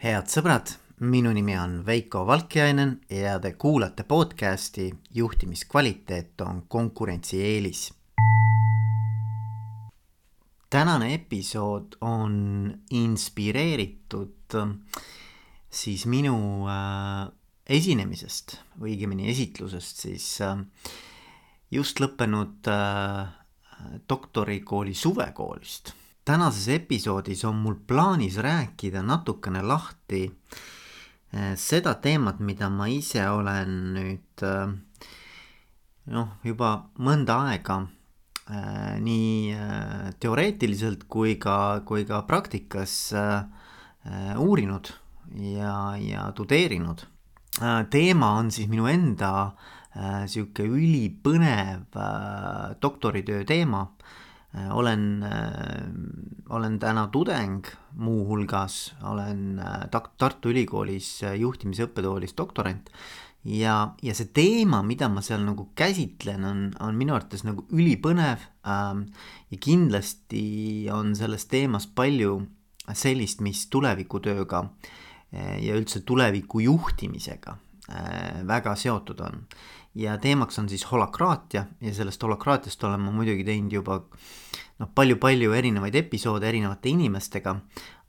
head sõbrad, minu nimi on Veiko Valkjainen ja te kuulate podcasti Juhtimiskvaliteet on konkurentsieelis. tänane episood on inspireeritud siis minu äh, esinemisest või õigemini esitlusest siis äh, just lõppenud äh, doktorikooli suvekoolist tänases episoodis on mul plaanis rääkida natukene lahti eh, seda teemat, mida ma ise olen nüüd eh, noh, juba mõnda aega eh, nii teoreetiliselt kui ka, kui ka praktikas uurinud ja, ja tudeerinud. teema on siis minu enda sihuke ülipõnev doktoritöö teema Äh, olen, äh, olen täna tudeng, muuhulgas olen äh, Tartu Ülikoolis juhtimise õppetoolis doktorant. Ja, ja see teema, mida ma seal nagu käsitlen, on, on minu arvates nagu ülipõnev ähm, ja kindlasti on selles teemas palju sellist, mis tulevikutööga ja üldse tuleviku juhtimisega äh, väga seotud on ja teemaks on siis holakraatia ja sellest holakraatiast olen ma muidugi teinud juba noh, palju-palju erinevaid episoode erinevate inimestega,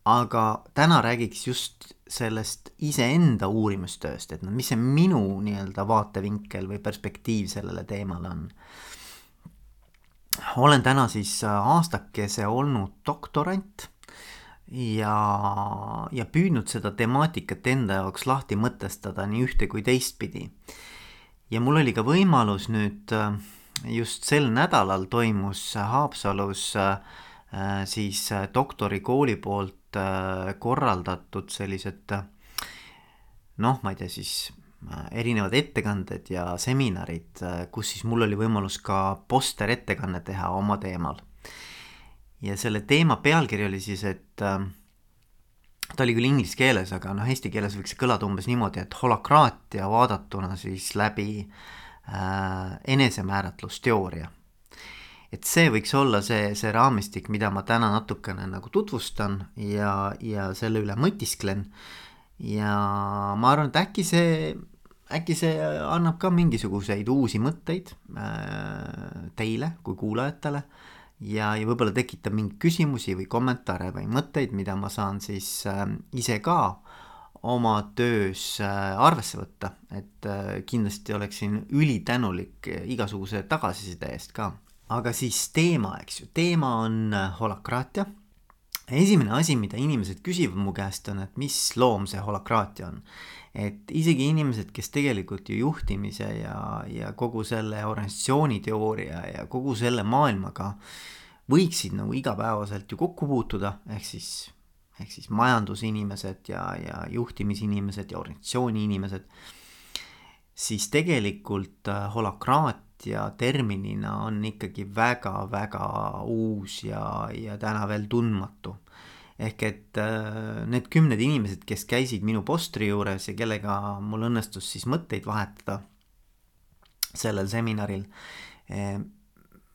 aga täna räägiks just sellest iseenda uurimustööst, et noh, mis see minu nii-öelda vaatevinkel või perspektiiv sellele teemale on. olen täna siis aastakese olnud doktorant ja, ja püüdnud seda temaatikat enda jaoks lahti mõtestada nii ühte kui teistpidi ja mul oli ka võimalus nüüd äh, just sel nädalal toimus Haapsalus äh, siis äh, doktorikooli poolt korraldatud sellised noh, ma ei tea siis erinevad ettekanded ja seminarid, kus siis mul oli võimalus ka posterettekanne teha oma teemal. ja selle teema pealkiri oli siis, et ta oli küll inglise keeles, aga noh, eesti keeles võiks kõlada umbes niimoodi, et holakraatia vaadatuna siis läbi äh, enesemääratlusteooria. et see võiks olla see, see raamistik, mida ma täna natukene nagu tutvustan ja, ja selle üle mõtisklen. ja ma arvan, et äkki see, äkki see annab ka mingisuguseid uusi mõtteid äh, teile kui kuulajatele äh, ja, ja võib-olla tekitab mingeid küsimusi või kommentaare või mõtteid, mida ma saan siis äh, ise ka oma töös äh, arvesse võtta, et äh, kindlasti oleksin ülitänulik igasuguse tagasiside eest ka. aga siis teema, eks ju, teema on äh, holakraatia. esimene asi, mida inimesed küsivad mu käest on, et mis loom see holakraatia on et isegi inimesed, kes tegelikult ju juhtimise ja, ja kogu selle organisatsiooni teooria ja kogu selle maailmaga võiksid nagu igapäevaselt ju kokku puutuda, ehk siis, ehk siis majandusinimesed ja, ja juhtimisinimesed ja organisatsiooni inimesed, siis tegelikult äh, holakraatia terminina on ikkagi väga-väga uus ja, ja täna veel tundmatu ehk et äh, need kümned inimesed, kes käisid minu postri juures ja kellega mul õnnestus siis mõtteid vahetada sellel seminaril eh,.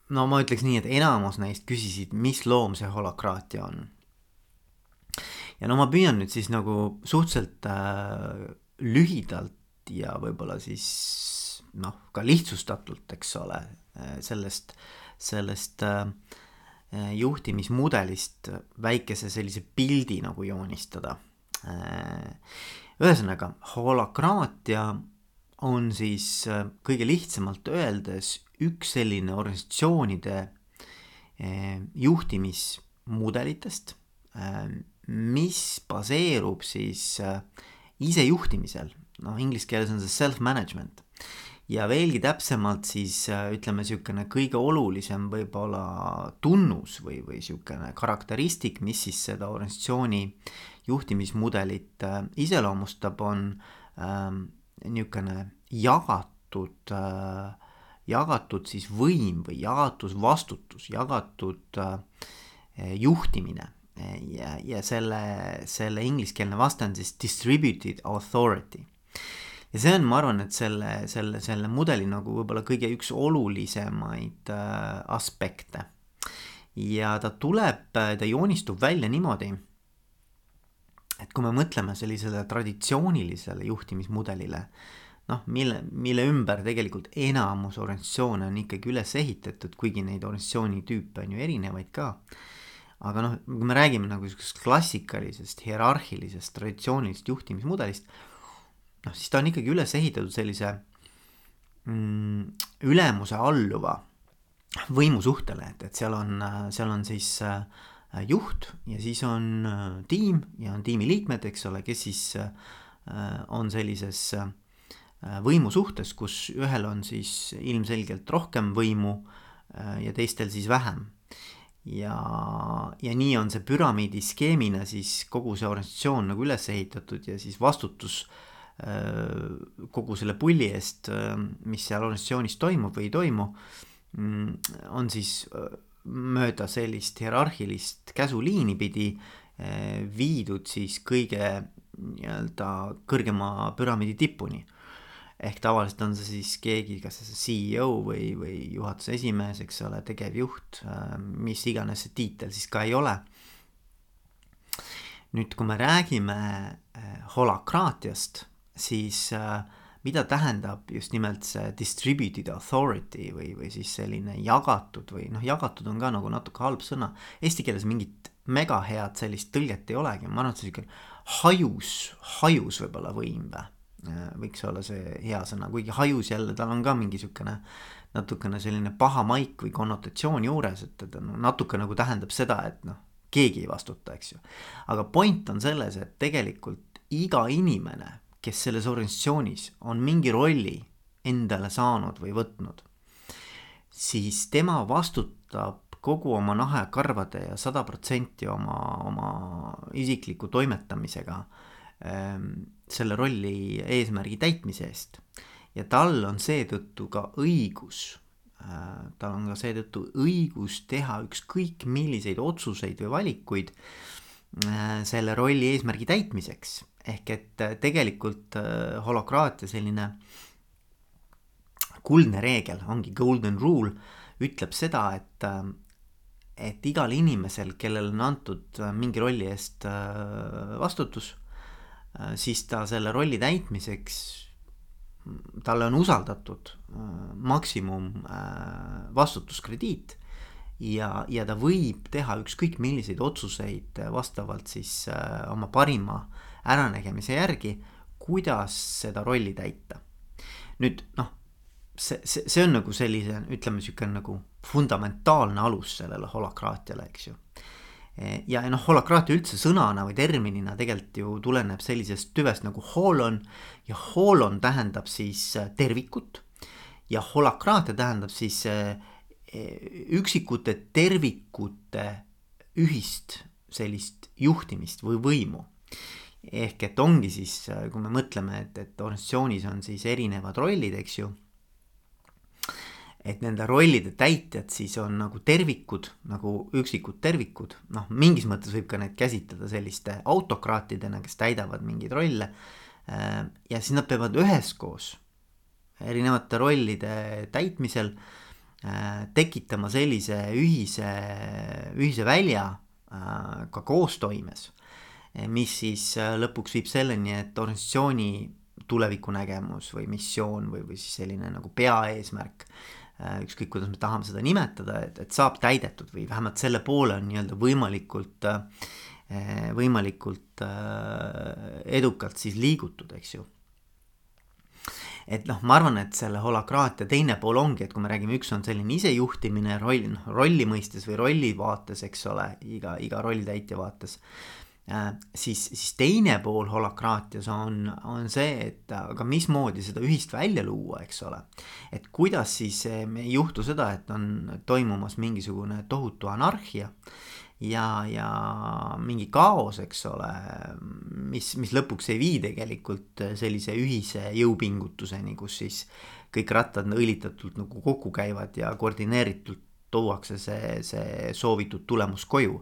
no ma ütleks nii, et enamus neist küsisid, mis loom see holakraatia on. ja no ma püüan nüüd siis nagu suhteliselt äh, lühidalt ja võib-olla siis noh, ka lihtsustatult, eks ole, äh, sellest, sellest Äh, juhtimismudelist väikese sellise pildi nagu joonistada. Äh, ühesõnaga, holakraatia on siis äh, kõige lihtsamalt öeldes üks selline organisatsioonide juhtimismudelitest, mis baseerub siis isejuhtimisel, noh inglise keeles on see self-management ja veelgi täpsemalt siis äh, ütleme, niisugune kõige olulisem võib-olla tunnus või, või niisugune karakteristik, mis siis seda organisatsiooni juhtimismudelit äh, iseloomustab, on ähm, niisugune jagatud äh,, jagatud siis võim või jagatud vastutus, jagatud äh, juhtimine. Ja, ja selle, selle ingliskeelne vaste on siis distributed authority ja see on, ma arvan, et selle, selle, selle mudeli nagu võib-olla kõige üks olulisemaid äh, aspekte. ja ta tuleb, ta joonistub välja niimoodi, et kui me mõtleme sellisele traditsioonilisele juhtimismudelile, noh, mille, mille ümber tegelikult enamus organisatsioone on ikkagi üles ehitatud, kuigi neid organisatsiooni tüüpe on ju erinevaid ka. aga noh, kui me räägime nagu niisugusest klassikalisest, hierarhilisest, traditsioonilisest juhtimismudelist, noh, siis ta on ikkagi üles ehitatud sellise mm, ülemuse alluva võimusuhtele, et, et seal on, seal on siis äh, juht ja siis on äh, tiim ja on tiimiliikmed, eks ole, kes siis äh, on sellises võimusuhtes, kus ühel on siis ilmselgelt rohkem võimu ja teistel siis vähem. ja, ja nii on see püramiidi skeemina siis kogu see organisatsioon nagu üles ehitatud ja siis vastutus äh, kogu selle pulli eest, mis seal organisatsioonis toimub või ei toimu, mm, on siis mööda sellist hierarhilist käsuliini pidi viidud siis kõige nii-öelda kõrgema püramiidi tipuni ehk tavaliselt on see siis keegi, kas see CEO või, või juhatuse esimees, eks ole, tegevjuht, äh, mis iganes see tiitel siis ka ei ole. nüüd, kui me räägime äh, holakraatiast, siis äh, mida tähendab just nimelt see distributed authority või, või siis selline jagatud või noh, jagatud on ka nagu natuke halb sõna. Eesti keeles mingit mega head sellist tõlget ei olegi, ma arvan, et see sihuke hajus, hajus võib-olla võim või Äh, võiks olla see hea sõna, kuigi hajus jälle tal on ka mingi niisugune natukene selline paha maik või konnotatsioon juures, et, no natuke nagu tähendab seda, et noh, keegi ei vastuta, eks ju. aga point on selles, et tegelikult iga inimene, kes selles organisatsioonis on mingi rolli endale saanud või võtnud, siis tema vastutab kogu oma naha ja karvade ja sada protsenti oma, oma isikliku toimetamisega ähm, selle rolli eesmärgi täitmise eest. ja tal on seetõttu ka õigus, äh, tal on ka seetõttu õigus teha ükskõik milliseid otsuseid või valikuid äh, selle rolli eesmärgi täitmiseks. Ehk et äh, tegelikult holokraatia selline kuldne reegel, ongi golden rule, ütleb seda, et et igal inimesel, kellel on antud mingi rolli eest vastutus Äh, siis ta selle rolli täitmiseks, talle on usaldatud äh, maksimum äh, vastutuskrediit. Ja, ja ta võib teha ükskõik milliseid otsuseid vastavalt siis oma parima äranägemise järgi, kuidas seda rolli täita. nüüd noh, see, see, see on nagu sellise, ütleme niisugune nagu fundamentaalne alus sellele holakraatiale, eks ju ja noh, holakraatia üldse sõnana või terminina tegelikult ju tuleneb sellisest tüvest nagu holon ja holon tähendab siis äh, tervikut ja holakraatia tähendab siis äh, üksikute tervikute ühist sellist juhtimist või võimu. Ehk et ongi siis, kui me mõtleme, et, et organisatsioonis on siis erinevad rollid, eks ju et nende rollide täitjad siis on nagu tervikud, nagu üksikud tervikud, noh, mingis mõttes võib ka neid käsitleda selliste autokraatidena, kes täidavad mingeid rolle. Äh, ja siis nad peavad üheskoos erinevate rollide täitmisel äh, tekitama sellise ühise, ühise välja äh, ka koostoimes, mis siis lõpuks viib selleni, et organisatsiooni tulevikunägemus või missioon või, või siis selline nagu peaeesmärk Äh, ükskõik, kuidas me tahame seda nimetada, et, et saab täidetud või vähemalt selle poole on nii-öelda võimalikult, äh, võimalikult äh, edukalt siis liigutud, eks ju et noh, ma arvan, et selle holakraatia teine pool ongi, et kui me räägime, üks on selline isejuhtimine roll, noh rolli mõistes või rolli vaates, eks ole, iga, iga rollitäitja vaates. Äh, siis, siis teine pool holakraatias on, on see, et aga mismoodi seda ühist välja luua, eks ole. et kuidas siis ei juhtu seda, et on toimumas mingisugune tohutu anarhia ja, ja mingi kaos, eks ole, mis, mis lõpuks ei vii tegelikult sellise ühise jõupingutuseni, kus siis kõik rattad õlitatult nagu kokku käivad ja koordineeritult tuuakse see, see soovitud tulemus koju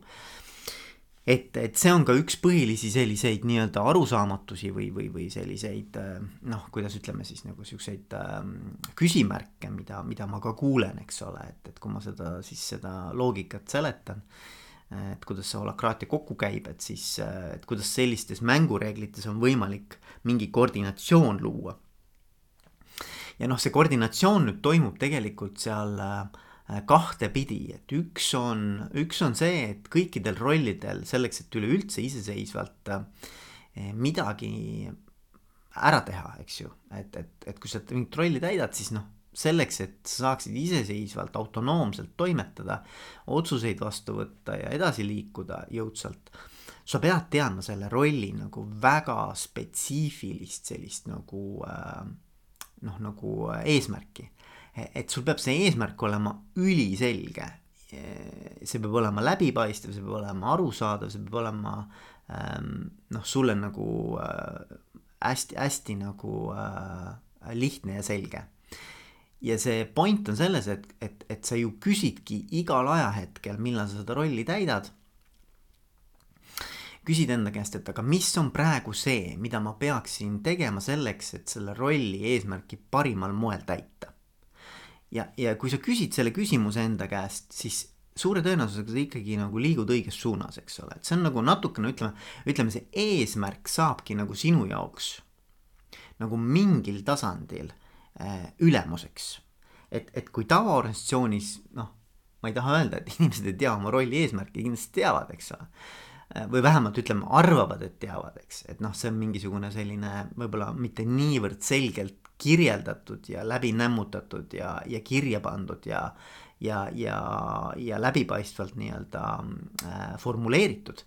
et, et see on ka üks põhilisi selliseid nii-öelda arusaamatusi või, või, või selliseid äh, noh, kuidas ütleme siis nagu siukseid äh, küsimärke, mida, mida ma ka kuulen, eks ole, et, et kui ma seda siis seda loogikat seletan et kuidas see holakraatia kokku käib, et siis, et kuidas sellistes mängureeglites on võimalik mingi koordinatsioon luua. ja noh, see koordinatsioon nüüd toimub tegelikult seal kahtepidi, et üks on, üks on see, et kõikidel rollidel selleks, et üleüldse iseseisvalt midagi ära teha, eks ju, et, et, et kui sa mingit rolli täidad, siis noh, selleks, et sa saaksid iseseisvalt, autonoomselt toimetada, otsuseid vastu võtta ja edasi liikuda jõudsalt, sa pead teadma selle rolli nagu väga spetsiifilist sellist nagu äh, noh, nagu eesmärki. Et sul peab see eesmärk olema üliselge. see peab olema läbipaistev, see peab olema arusaadav, see peab olema ähm, noh, sulle nagu hästi-hästi äh, nagu äh, lihtne ja selge ja see point on selles, et, et, et sa ju küsidki igal ajahetkel, millal sa seda rolli täidad. küsid enda käest, et aga mis on praegu see, mida ma peaksin tegema selleks, et selle rolli eesmärki parimal moel täita. Ja, ja kui sa küsid selle küsimuse enda käest, siis suure tõenäosusega sa ikkagi nagu liigud õiges suunas, eks ole, et see on nagu natukene ütleme, ütleme see eesmärk saabki nagu sinu jaoks nagu mingil tasandil Äh, ülemuseks. et, et kui tavaorganisatsioonis noh, ma ei taha öelda, et inimesed ei tea oma rolli eesmärki, kindlasti teavad, eks ole. Või vähemalt ütleme, arvavad, et teavad, eks, et noh, see on mingisugune selline võib-olla mitte niivõrd selgelt kirjeldatud ja läbi nämmutatud ja, ja kirja pandud ja ja, ja, ja läbipaistvalt nii-öelda äh, formuleeritud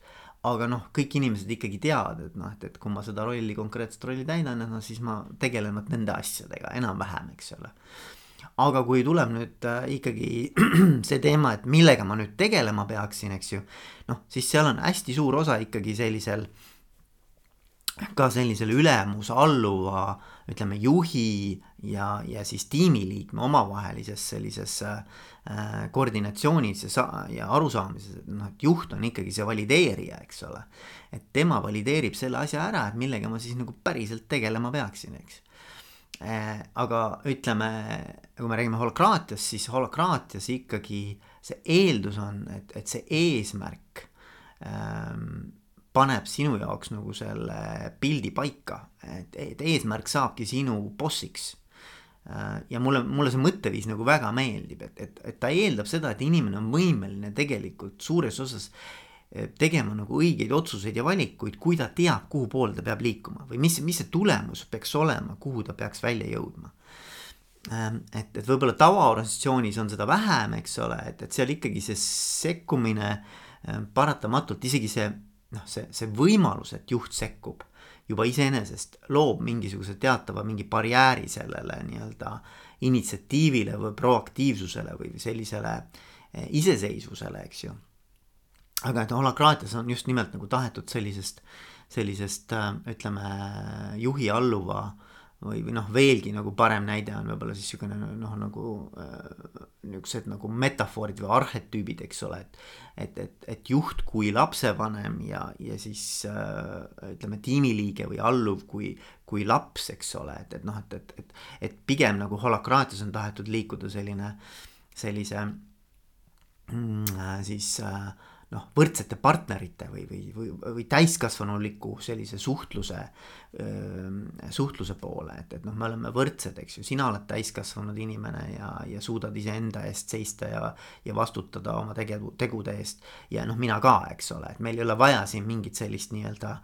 aga noh, kõik inimesed ikkagi teavad, et noh, et, et kui ma seda rolli, konkreetset rolli täidan, no siis ma tegelen vot nende asjadega enam-vähem, eks ole. Aga kui tuleb nüüd äh, ikkagi see teema, et millega ma nüüd tegelema peaksin, eks ju, noh, siis seal on hästi suur osa ikkagi sellisel ka sellisele ülemuse alluva ütleme juhi ja, ja siis tiimiliikme omavahelises sellises äh, koordinatsioonis ja sa- ja arusaamises, et noh, et juht on ikkagi see valideerija, eks ole. et tema valideerib selle asja ära, et millega ma siis nagu päriselt tegelema peaksin, eks. Äh, aga ütleme, kui me räägime holokraatiast, siis holokraatias ikkagi see eeldus on, et, et see eesmärk ähm, paneb sinu jaoks nagu selle pildi paika, et, et eesmärk saabki sinu bossiks. Äh, ja mulle, mulle see mõtteviis nagu väga meeldib, et, et, et ta eeldab seda, et inimene on võimeline tegelikult suures osas tegema nagu õigeid otsuseid ja valikuid, kui ta teab, kuhu poole ta peab liikuma või mis, mis see tulemus peaks olema, kuhu ta peaks välja jõudma. Ähm, et, et võib-olla tavaorganisatsioonis on seda vähem, eks ole, et, et seal ikkagi see sekkumine äh, paratamatult isegi see noh, see, see võimalus, et juht sekkub juba iseenesest loob mingisuguse teatava mingi barjääri sellele nii-öelda initsiatiivile või proaktiivsusele või sellisele eh, iseseisvusele, eks ju. Aga et holakraatias on just nimelt nagu tahetud sellisest, sellisest äh, ütleme juhi alluva või, või noh, veelgi nagu parem näide on võib-olla siis niisugune noh, nagu äh, niisugused nagu metafoorid või arhetüübid, eks ole, et et, et, et juht kui lapsevanem ja, ja siis äh, ütleme, tiimiliige või alluv kui, kui laps, eks ole, et, et noh, et, et, et, et pigem nagu holakraatias on tahetud liikuda selline, sellise mm, siis äh, noh, võrdsete partnerite või, või, või, või täiskasvanuliku sellise suhtluse, suhtluse poole, et, et noh, me oleme võrdsed, eks ju, sina oled täiskasvanud inimene ja, ja suudad iseenda eest seista ja, ja vastutada oma tege-, tegude eest. ja noh, mina ka, eks ole, et meil ei ole vaja siin mingit sellist nii-öelda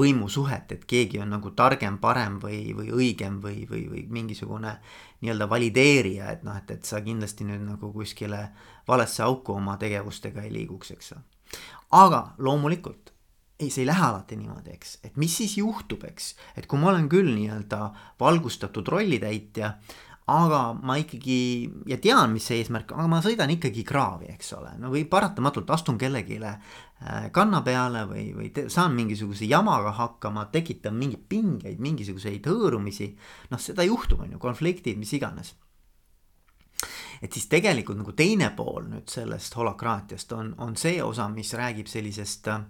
võimusuhet, et keegi on nagu targem, parem või, või õigem või, või, või mingisugune nii-öelda valideerija, et noh, et, et sa kindlasti nüüd nagu kuskile valesse auku oma tegevustega ei liiguks, eks ole aga loomulikult ei, see ei lähe alati niimoodi, eks, et mis siis juhtub, eks, et kui ma olen küll nii-öelda valgustatud rollitäitja, aga ma ikkagi ja tean, mis see eesmärk, aga ma sõidan ikkagi kraavi, eks ole, no või paratamatult astun kellelegi äh, kanna peale või, või te, saan mingisuguse jamaga hakkama, tekitan mingeid pingeid, mingisuguseid hõõrumisi. noh, seda juhtub, on ju, konfliktid, mis iganes et siis tegelikult nagu teine pool nüüd sellest holakraatiast on, on see osa, mis räägib sellisest äh,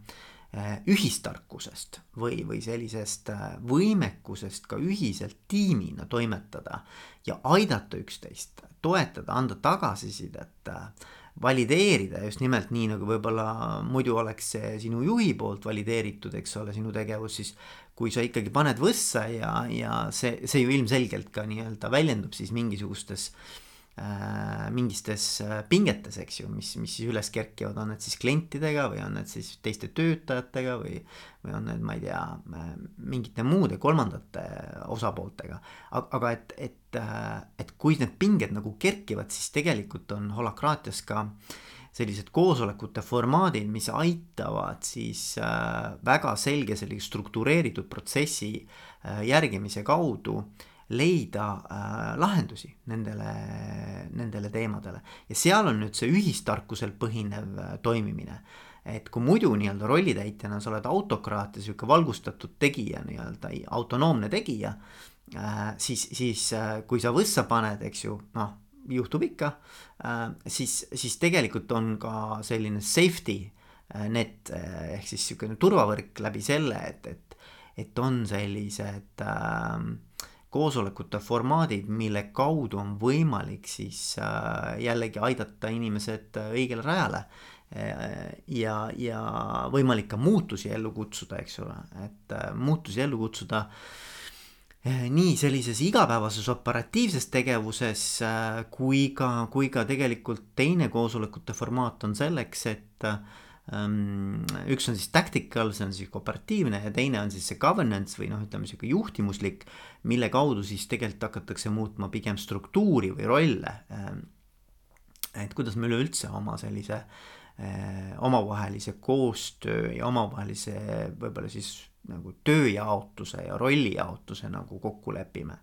ühistarkusest või, või sellisest äh, võimekusest ka ühiselt tiimina toimetada ja aidata üksteist, toetada, anda tagasisidet, äh, valideerida. Just nimelt nii, nagu võib-olla muidu oleks see sinu juhi poolt valideeritud, eks ole, sinu tegevus, siis kui sa ikkagi paned võssa ja, ja see, see ju ilmselgelt ka nii-öelda väljendub siis mingisugustes äh, Äh, mingistes äh, pingetes, eks ju, mis, mis siis üles kerkivad, on need siis klientidega või on need siis teiste töötajatega või, või on need, ma ei tea, äh, mingite muude kolmandate osapooltega. aga et, et, et kui need pinged nagu kerkivad, siis tegelikult on holakraatias ka sellised koosolekute formaadid, mis aitavad siis väga selge sellise struktureeritud protsessi järgimise kaudu äh, leida äh, lahendusi nendele, nendele teemadele ja seal on nüüd see ühistarkusel põhinev äh, toimimine. et kui muidu nii-öelda rollitäitjana sa oled autokraat ja sihuke valgustatud tegija, nii-öelda autonoomne tegija äh,, siis, siis äh, kui sa võssa paned, eks ju, noh, juhtub ikka äh,, siis, siis tegelikult on ka selline safety äh, net äh, ehk siis sihukene turvavõrk läbi selle, et, et, et on sellised äh, koosolekute formaadid, mille kaudu on võimalik siis äh, jällegi aidata inimesed äh, õigele rajale. Äh, ja, ja võimalik ka muutusi ellu kutsuda, eks ole, et muutusi ellu kutsuda nii sellises igapäevases operatiivses tegevuses kui ka, kui ka tegelikult teine koosolekute formaat on selleks, et Ehm, üks on siis tactical, see on siis operatiivne ja teine on siis see governance või noh, ütleme sihuke juhtimuslik, mille kaudu siis tegelikult hakatakse muutma pigem struktuuri või rolle. Ehm, et kuidas me üleüldse oma sellise eh, omavahelise koostöö ja omavahelise võib-olla siis nagu tööjaotuse ja rollijaotuse nagu kokku lepime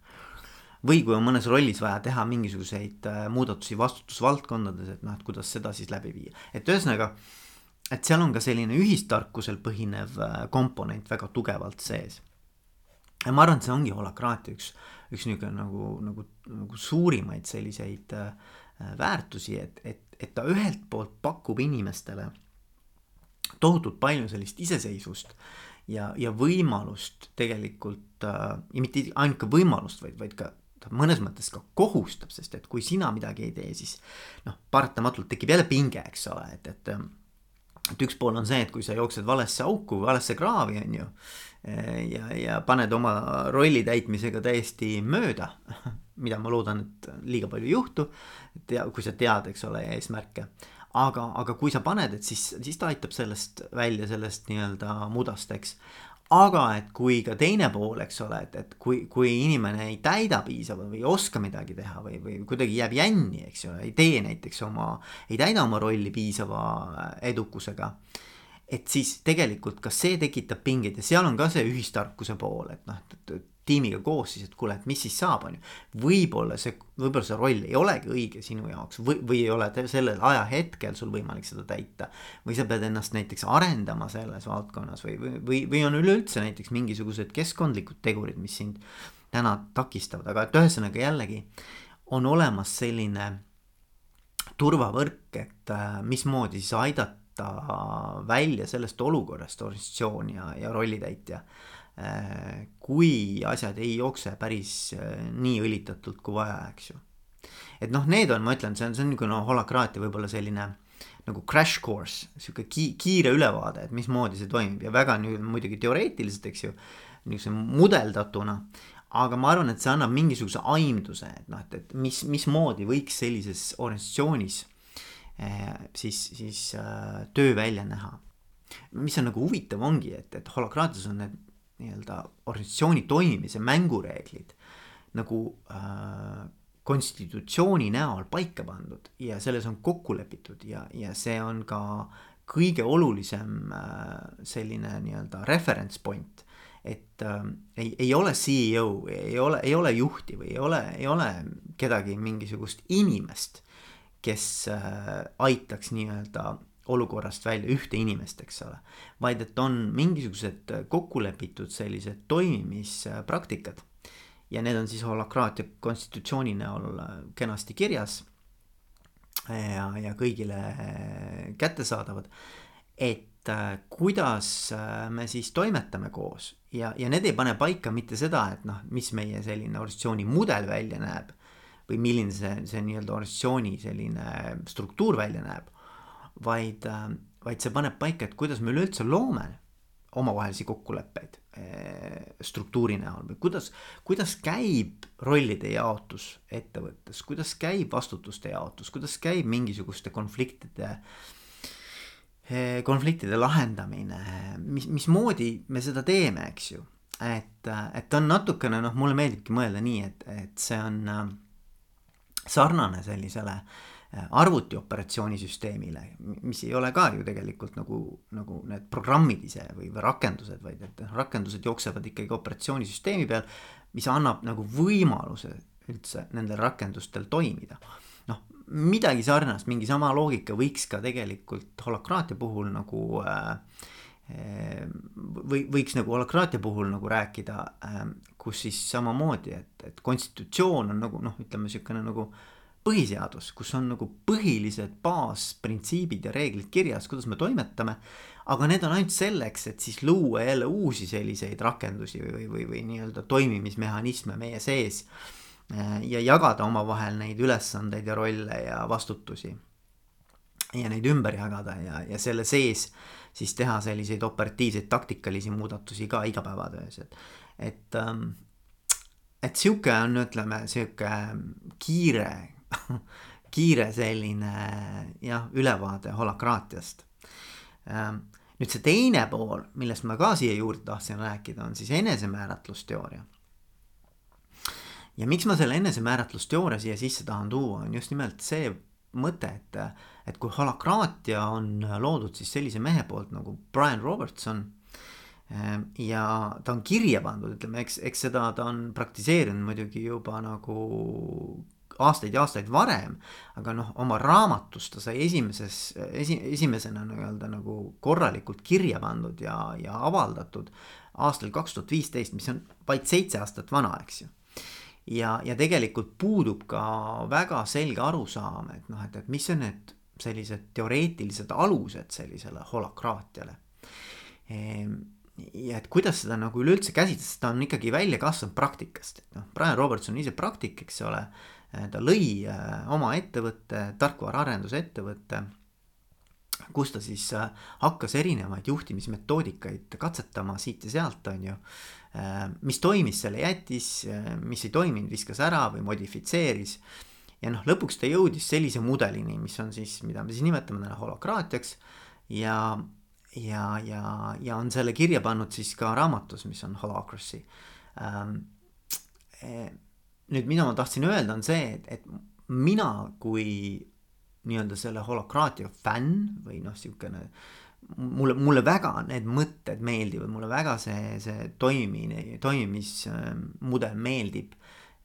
või kui on mõnes rollis vaja teha mingisuguseid eh, muudatusi vastutusvaldkondades, et noh, et kuidas seda siis läbi viia, et ühesõnaga äh, et seal on ka selline ühistarkusel põhinev äh, komponent väga tugevalt sees. ja ma arvan, et see ongi holakraatia üks, üks niisugune nagu, nagu, nagu suurimaid selliseid äh, väärtusi, et, et, et ta ühelt poolt pakub inimestele tohutult palju sellist iseseisvust ja, ja võimalust tegelikult äh,, ja mitte ainult ka võimalust, vaid, vaid ka ta mõnes mõttes ka kohustab, sest et kui sina midagi ei tee, siis noh, paratamatult tekib jälle pinge, eks ole, et, et et üks pool on see, et kui sa jooksed valesse auku, valesse kraavi, on ju, ja, ja paned oma rolli täitmisega täiesti mööda, mida ma loodan, et liiga palju ei juhtu, tea, kui sa tead, eks ole, eesmärke. aga, aga kui sa paned, et siis, siis ta aitab sellest välja, sellest nii-öelda mudast, eks aga et kui ka teine pool, eks ole, et, et kui, kui inimene ei täida piisavalt või ei oska midagi teha või, või kuidagi jääb jänni, eks ju, ei tee näiteks oma, ei täida oma rolli piisava edukusega. et siis tegelikult ka see tekitab pingeid ja seal on ka see ühistarkuse pool, et noh, et tiimiga koos siis, et kuule, et mis siis saab, on ju. võib-olla see, võib-olla see roll ei olegi õige sinu jaoks või, või ei ole sellel ajahetkel sul võimalik seda täita. või sa pead ennast näiteks arendama selles valdkonnas või, või, või, või on üleüldse näiteks mingisugused keskkondlikud tegurid, mis sind täna takistavad, aga et ühesõnaga jällegi on olemas selline turvavõrk, et äh, mismoodi siis aidata välja sellest olukorrast organisatsioon ja, ja rollitäitja kui asjad ei jookse päris äh, nii õlitatult kui vaja, eks ju. et noh, need on, ma ütlen, see on, see on niisugune no, holakraatia võib-olla selline nagu crash course, sihuke ki kiire ülevaade, et mismoodi see toimib ja väga nüüd muidugi teoreetiliselt, eks ju, niisuguse mudeldatuna. aga ma arvan, et see annab mingisuguse aimduse, et noh, et, et mis, mismoodi võiks sellises organisatsioonis eh, siis, siis äh, töö välja näha. mis on nagu huvitav, ongi, et, et holakraatias on need nii-öelda organisatsiooni toimimise mängureeglid nagu äh, konstitutsiooni näol paika pandud ja selles on kokku lepitud ja, ja see on ka kõige olulisem äh, selline nii-öelda reference point. et äh, ei, ei ole CEO, ei ole, ei ole juhti või ei ole, ei ole kedagi mingisugust inimest, kes äh, aitaks nii-öelda olukorrast välja ühte inimest, eks ole. vaid et on mingisugused kokku lepitud sellised toimimispraktikad. ja need on siis holakraatia konstitutsiooni näol kenasti kirjas. ja, ja kõigile kättesaadavad. et äh, kuidas äh, me siis toimetame koos ja, ja need ei pane paika mitte seda, et noh, mis meie selline organisatsiooni mudel välja näeb või milline see, see nii-öelda organisatsiooni selline struktuur välja näeb, vaid, vaid see paneb paika, et kuidas me üleüldse loome omavahelisi kokkuleppeid eh, struktuuri näol või kuidas, kuidas käib rollide jaotus ettevõttes, kuidas käib vastutuste jaotus, kuidas käib mingisuguste konfliktide, eh, konfliktide lahendamine, mis, mismoodi me seda teeme, eks ju. et, et on natukene noh, mulle meeldibki mõelda nii, et, et see on äh, sarnane sellisele äh, Äh, arvutiooperatsioonisüsteemile, mis ei ole ka ju tegelikult nagu, nagu need programmid ise või, või rakendused, vaid et noh, rakendused jooksevad ikkagi operatsioonisüsteemi peal, mis annab nagu võimaluse üldse nendel rakendustel toimida. noh, midagi sarnast, mingi sama loogika võiks ka tegelikult holokraatia puhul nagu äh, äh või võiks nagu holokraatia puhul nagu rääkida, äh, kus siis samamoodi, et, et konstitutsioon on nagu noh, ütleme niisugune nagu, nagu põhiseadus, kus on nagu põhilised baasprintsiibid ja reeglid kirjas, kuidas me toimetame. aga need on ainult selleks, et siis luua jälle uusi selliseid rakendusi või, või, või, nii-öelda toimimismehhanisme meie sees. ja jagada omavahel neid ülesandeid ja rolle ja vastutusi. ja neid ümber jagada ja, ja selle sees siis teha selliseid operatiivseid taktikalisi muudatusi ka igapäevatöös, et, et ähm, et sihuke on, ütleme, sihuke kiire kiire selline jah, ülevaade holakraatiast. Ähm, nüüd see teine pool, millest ma ka siia juurde tahtsin rääkida, on siis enesemääratlusteooria. ja miks ma selle enesemääratlusteooria siia sisse tahan tuua, on just nimelt see mõte, et, et kui holakraatia on loodud siis sellise mehe poolt nagu Brian Robertson ähm, ja ta on kirja pandud, ütleme, eks, eks seda ta on praktiseerinud muidugi juba nagu aastaid ja aastaid varem, aga noh, oma raamatus ta sai esimeses, esi, esimesena nii-öelda nagu korralikult kirja pandud ja, ja avaldatud aastal kaks tuhat viisteist, mis on vaid seitse aastat vana, eks ju. ja, ja tegelikult puudub ka väga selge arusaam, et noh, et, et mis on need sellised teoreetilised alused sellisele holakraatiale ehm, ja et kuidas seda nagu üleüldse käsitleda, sest ta on ikkagi välja kasvanud praktikast, et noh, Brian Robertson ise praktik, eks ole, ta lõi äh, oma ettevõtte, tarkvaraarenduse-ettevõtte, kus ta siis äh, hakkas erinevaid juhtimismetoodikaid katsetama siit ja sealt, on ju. mis toimis, selle jättis, mis ei toiminud, viskas ära või modifitseeris. ja noh, lõpuks ta jõudis sellise mudelini, mis on siis, mida me siis nimetame täna holokraatiaks ja ja, ja, ja on selle kirja pannud siis ka raamatus, mis on Holacracy ähm, nüüd, mida ma tahtsin öelda, on see, et, et mina kui nii-öelda selle holokraatia fänn või noh, niisugune mulle, mulle väga need mõtted meeldivad, mulle väga see, see toimimine, toimimismudel meeldib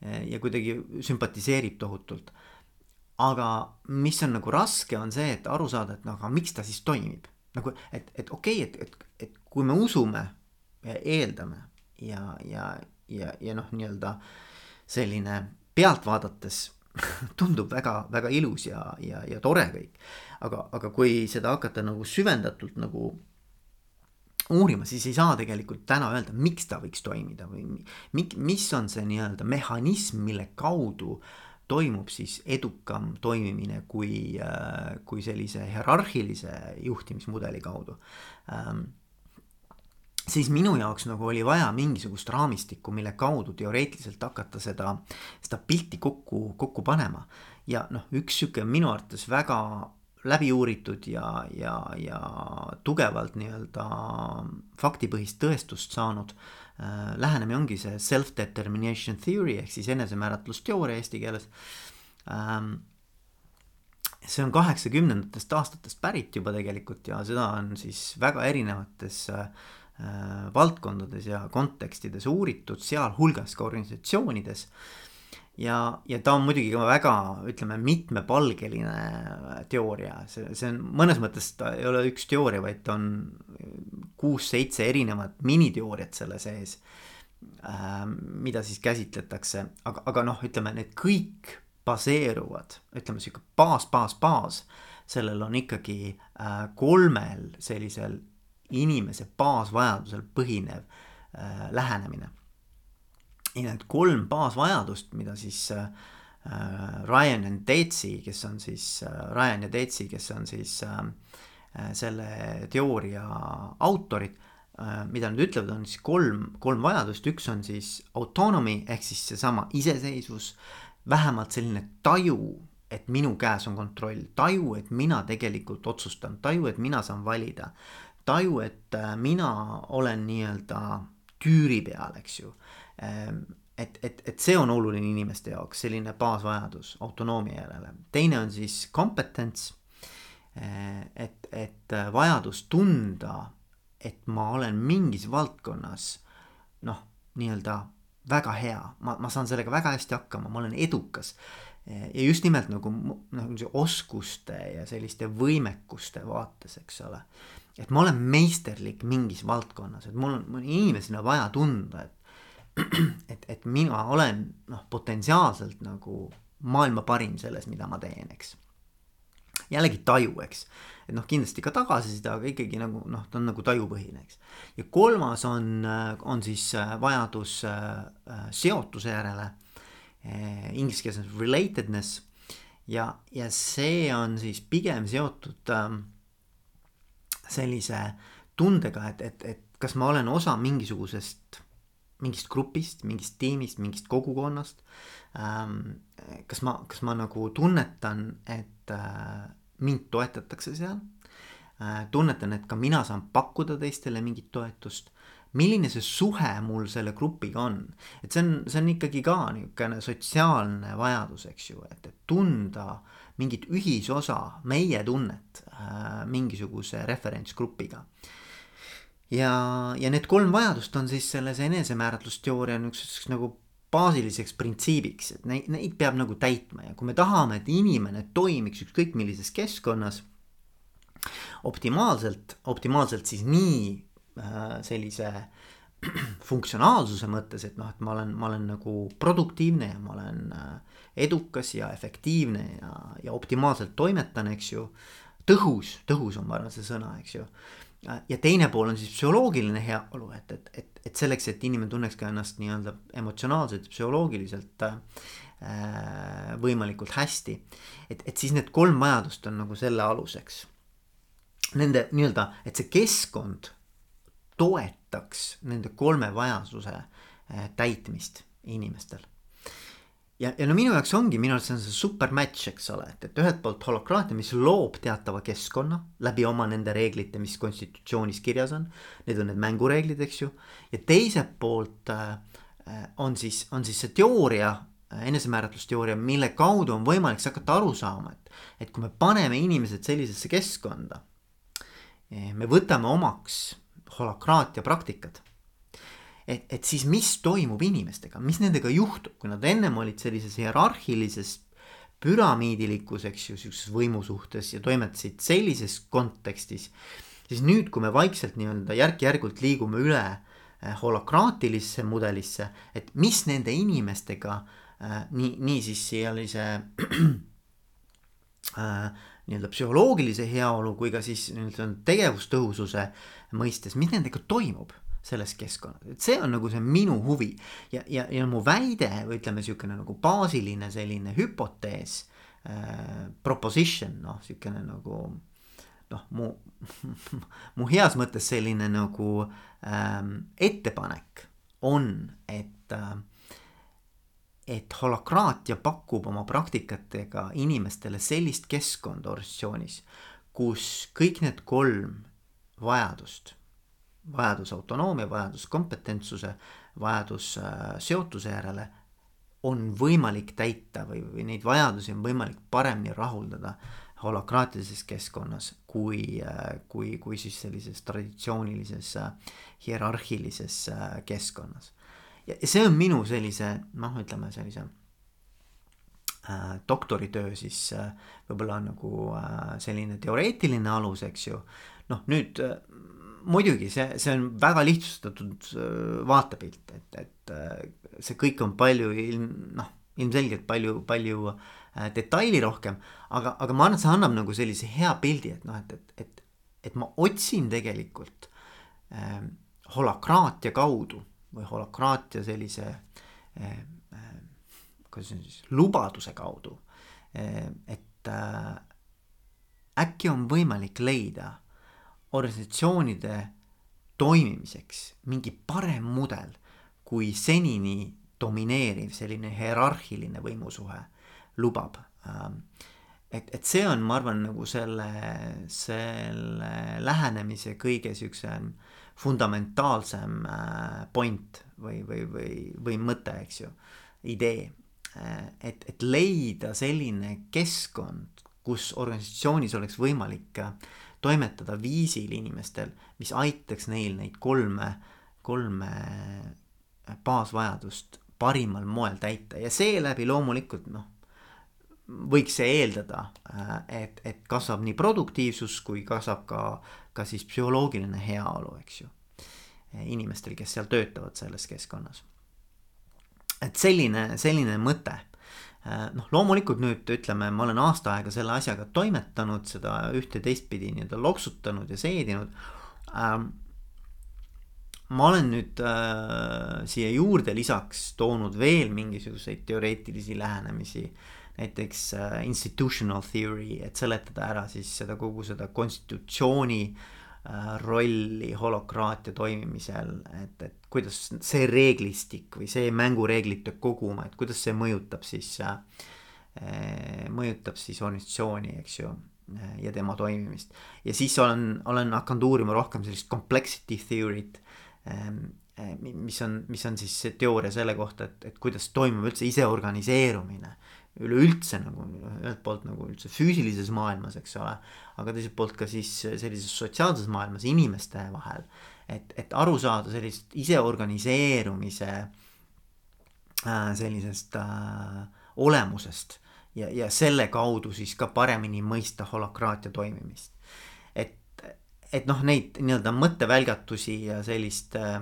ja kuidagi sümpatiseerib tohutult. aga mis on nagu raske, on see, et aru saada, et no aga miks ta siis toimib. nagu, et, et okei okay,, et, et, et kui me usume ja eeldame ja, ja, ja, ja noh, nii-öelda äh, selline pealt vaadates tundub väga, väga ilus ja, ja, ja tore kõik. aga, aga kui seda hakata nagu süvendatult nagu uurima, siis ei saa tegelikult täna öelda, miks ta võiks toimida või mi, mis on see nii-öelda mehhanism, mille kaudu toimub siis edukam toimimine kui, kui sellise hierarhilise juhtimismudeli kaudu ähm, siis minu jaoks nagu oli vaja mingisugust raamistikku, mille kaudu teoreetiliselt hakata seda, seda pilti kokku, kokku panema. ja noh, üks sihuke minu arvates väga läbi uuritud ja, ja, ja tugevalt nii-öelda faktipõhist tõestust saanud äh, lähenemine ongi see self-determination theory ehk siis enesemääratlusteooria eesti keeles ähm,. see on kaheksakümnendatest aastatest pärit juba tegelikult ja seda on siis väga erinevates äh, valdkondades ja kontekstides uuritud, sealhulgas ka organisatsioonides. ja, ja ta on muidugi ka väga, ütleme, mitmepalgeline teooria, see, see on mõnes mõttes ta ei ole üks teooria, vaid ta on kuus-seitse erinevat miniteooriat selle sees äh,. mida siis käsitletakse, aga, aga noh, ütleme need kõik baseeruvad, ütleme sihuke baas, baas, baas sellel on ikkagi äh, kolmel sellisel inimese baasvajadusel põhinev äh, lähenemine. ja need kolm baasvajadust, mida siis äh, Ryan and Detsi, kes on siis, Ryan ja Detsi, kes on siis selle teooria autorid mida nad ütlevad, on siis kolm, kolm vajadust, üks on siis autonomy ehk siis seesama iseseisvus, vähemalt selline taju, et minu käes on kontroll, taju, et mina tegelikult otsustan, taju, et mina saan valida, taju, et äh, mina olen nii-öelda tüüri peal, eks ju. Ähm, et, et, et see on oluline inimeste jaoks, selline baasvajadus autonoomia järele. teine on siis competence, äh, et, et äh, vajadus tunda, et ma olen mingis valdkonnas noh, nii-öelda väga hea, ma, ma saan sellega väga hästi hakkama, ma olen edukas. ja just nimelt nagu nagu oskuste ja selliste võimekuste vaates, eks ole. Et ma olen meisterlik mingis valdkonnas, et mul on, mul on inimesena vaja tunda, et et, et mina olen noh, potentsiaalselt nagu maailma parim selles, mida ma teen, eks. jällegi taju, eks et noh, kindlasti ka tagasiside, aga ikkagi nagu noh, ta on nagu tajupõhine, eks. ja kolmas on, on siis äh, vajadus äh, äh, seotuse järele, inglise keeles on relatedness ja, ja see on siis pigem seotud ähm, sellise tundega, et, et, et kas ma olen osa mingisugusest mingist grupist, mingist tiimist, mingist kogukonnast ähm,. kas ma, kas ma nagu tunnetan, et äh, mind toetatakse seal. Äh, tunnetan, et ka mina saan pakkuda teistele mingit toetust. milline see suhe mul selle grupiga on, et see on, see on ikkagi ka niisugune sotsiaalne vajadus, eks ju, et, et tunda mingit ühisosa, meie tunnet äh, mingisuguse referentsgrupiga. Ja, ja need kolm vajadust on siis selles enesemääratlusteooria niisuguseks nagu baasiliseks printsiibiks, et neid, neid peab nagu täitma. Ja kui me tahame, et inimene toimiks ükskõik millises keskkonnas optimaalselt, optimaalselt siis nii äh, sellise funktsionaalsuse mõttes, et noh, et ma olen, ma olen nagu produktiivne ja ma olen äh, edukas ja efektiivne ja, ja optimaalselt toimetan, eks ju. tõhus, tõhus on, ma arvan, see sõna, eks ju ja teine pool on siis psühholoogiline heaolu, et, et, et, et selleks, et inimene tunneks ka ennast nii-öelda emotsionaalselt, psühholoogiliselt äh, võimalikult hästi. et, et siis need kolm vajadust on nagu selle aluseks. Nende nii-öelda, et see keskkond toetaks nende kolme vajaduse äh, täitmist inimestel ja, ja no minu jaoks ongi, minu arust see on see super match, eks ole, et, et ühelt poolt holokraatia, mis loob teatava keskkonna läbi oma nende reeglite, mis konstitutsioonis kirjas on. Need on need mängureeglid, eks ju. ja teiselt poolt äh, on siis, on siis see teooria äh,, enesemääratlusteooria, mille kaudu on võimalik siis hakata aru saama, et, et kui me paneme inimesed sellisesse keskkonda. Eh, me võtame omaks holokraatia praktikad et, et siis mis toimub inimestega, mis nendega juhtub, kui nad ennem olid sellises hierarhilises püramiidilikus, eks ju, sihukeses võimu suhtes ja toimetasid sellises kontekstis. siis nüüd, kui me vaikselt nii-öelda järk-järgult liigume üle eh, holokraatilisse mudelisse, et mis nende inimestega äh, nii, nii siis sellise äh, nii-öelda psühholoogilise heaolu kui ka siis nii-öelda tegevustõhususe mõistes, mis nendega toimub selles keskkonnas, et see on nagu see minu huvi. Ja, ja, ja mu väide või ütleme, niisugune nagu baasiline selline hüpotees äh,, proposition, noh, niisugune nagu noh, mu mu heas mõttes selline nagu ähm, ettepanek on, et äh, et holokraatia pakub oma praktikatega inimestele sellist keskkonda organisatsioonis, kus kõik need kolm vajadust vajadus autonoomia, vajadus kompetentsuse, vajadus äh, seotuse järele on võimalik täita või, või neid vajadusi on võimalik paremini rahuldada holokraatilises keskkonnas kui, äh, kui, kui siis sellises traditsioonilises äh, hierarhilises keskkonnas. ja see on minu sellise noh, ütleme sellise doktoritöö siis võib-olla nagu selline teoreetiline alus, eks ju. noh, nüüd muidugi see, see on väga lihtsustatud äh, vaatepilt, et, et äh, see kõik on palju ilm, noh, ilmselgelt palju, palju äh, detaili rohkem, aga, aga ma arvan, et see annab nagu sellise hea pildi, et noh, et, et, et, et ma otsin tegelikult äh, holokraatia kaudu või holokraatia sellise äh, kuidas see on siis, lubaduse kaudu, et äkki on võimalik leida organisatsioonide toimimiseks mingi parem mudel kui senini domineeriv selline hierarhiline võimusuhe lubab. Ähm, et, et see on, ma arvan, nagu selle, selle lähenemise kõige siuksem fundamentaalsem äh, point või, või, või, või mõte, eks ju, idee. Äh, et, et leida selline keskkond, kus organisatsioonis oleks võimalik äh, toimetada viisil inimestel, mis aitaks neil neid kolme, kolme baasvajadust parimal moel täita ja seeläbi loomulikult noh, võiks see eeldada, äh, et, et kasvab nii produktiivsus kui kasvab ka, ka siis psühholoogiline heaolu, eks ju. inimestel, kes seal töötavad selles keskkonnas. et selline, selline mõte. Äh, noh, loomulikult nüüd ütleme, ma olen aasta aega selle asjaga toimetanud, seda ühte teistpidi nii-öelda loksutanud ja seedinud. Ähm, ma olen nüüd äh, siia juurde lisaks toonud veel mingisuguseid teoreetilisi lähenemisi äh, näiteks äh, institutional theory, et seletada ära siis seda kogu seda konstitutsiooni äh, rolli holokraatia toimimisel, et, et kuidas see reeglistik või see mängureeglite kogum, et kuidas see mõjutab siis äh,, mõjutab siis organisatsiooni, eks ju äh, ja tema toimimist. ja siis olen, olen hakanud uurima rohkem sellist complexity theory't ähm, äh,, mis on, mis on siis see teooria selle kohta, et, et kuidas toimub üldse iseorganiseerumine üleüldse nagu ühelt poolt nagu üldse füüsilises maailmas, eks ole, aga teiselt poolt ka siis sellises sotsiaalses maailmas inimeste vahel. et, et aru saada sellist iseorganiseerumise äh, sellisest äh, olemusest ja, ja selle kaudu siis ka paremini mõista holokraatia toimimist. et, et noh, neid nii-öelda mõttevälgatusi ja sellist äh,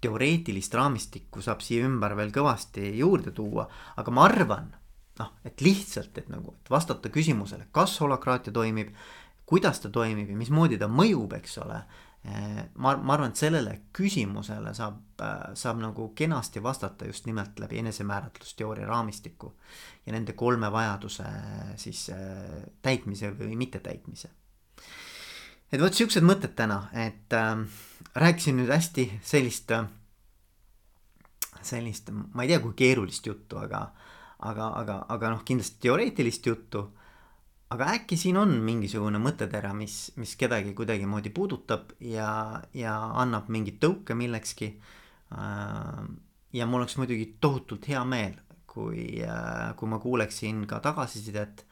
teoreetilist raamistikku saab siia ümber veel kõvasti juurde tuua, aga ma arvan noh, et lihtsalt, et nagu, et vastata küsimusele, kas holakraatia toimib, kuidas ta toimib ja mismoodi ta mõjub, eks ole. Eh, ma, ma arvan, et sellele küsimusele saab, äh, saab nagu kenasti vastata just nimelt läbi enesemääratlusteooria raamistiku. ja nende kolme vajaduse siis äh, täitmise või mittetäitmise. et vot siuksed mõtted täna, et äh, rääkisin nüüd hästi sellist äh,, sellist, ma ei tea, kui keerulist juttu, aga aga, aga, aga noh, kindlasti teoreetilist juttu. aga äkki siin on mingisugune mõttetera, mis, mis kedagi kuidagimoodi puudutab ja, ja annab mingit tõuke millekski. Äh, ja mul oleks muidugi tohutult hea meel, kui, äh, kui ma kuuleksin ka tagasisidet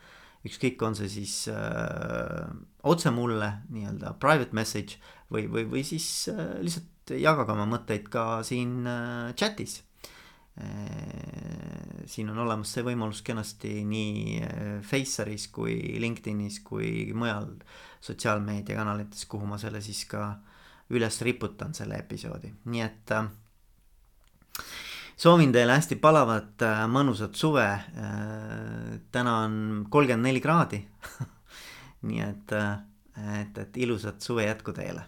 ükskõik, on see siis öö, äh, otse mulle nii-öelda private message või, või, või siis öö, lihtsalt jagage oma mõtteid ka siin öö, chat'is siin on olemas see võimalus kenasti nii äh, Faceris kui LinkedInis kui mujal sotsiaalmeediakanalites, kuhu ma selle siis ka üles riputan, selle episoodi, nii et äh, soovin teile hästi palavat mõnusat suve. täna on kolmkümmend neli kraadi. Nii et, et, et ilusat suve jätku teile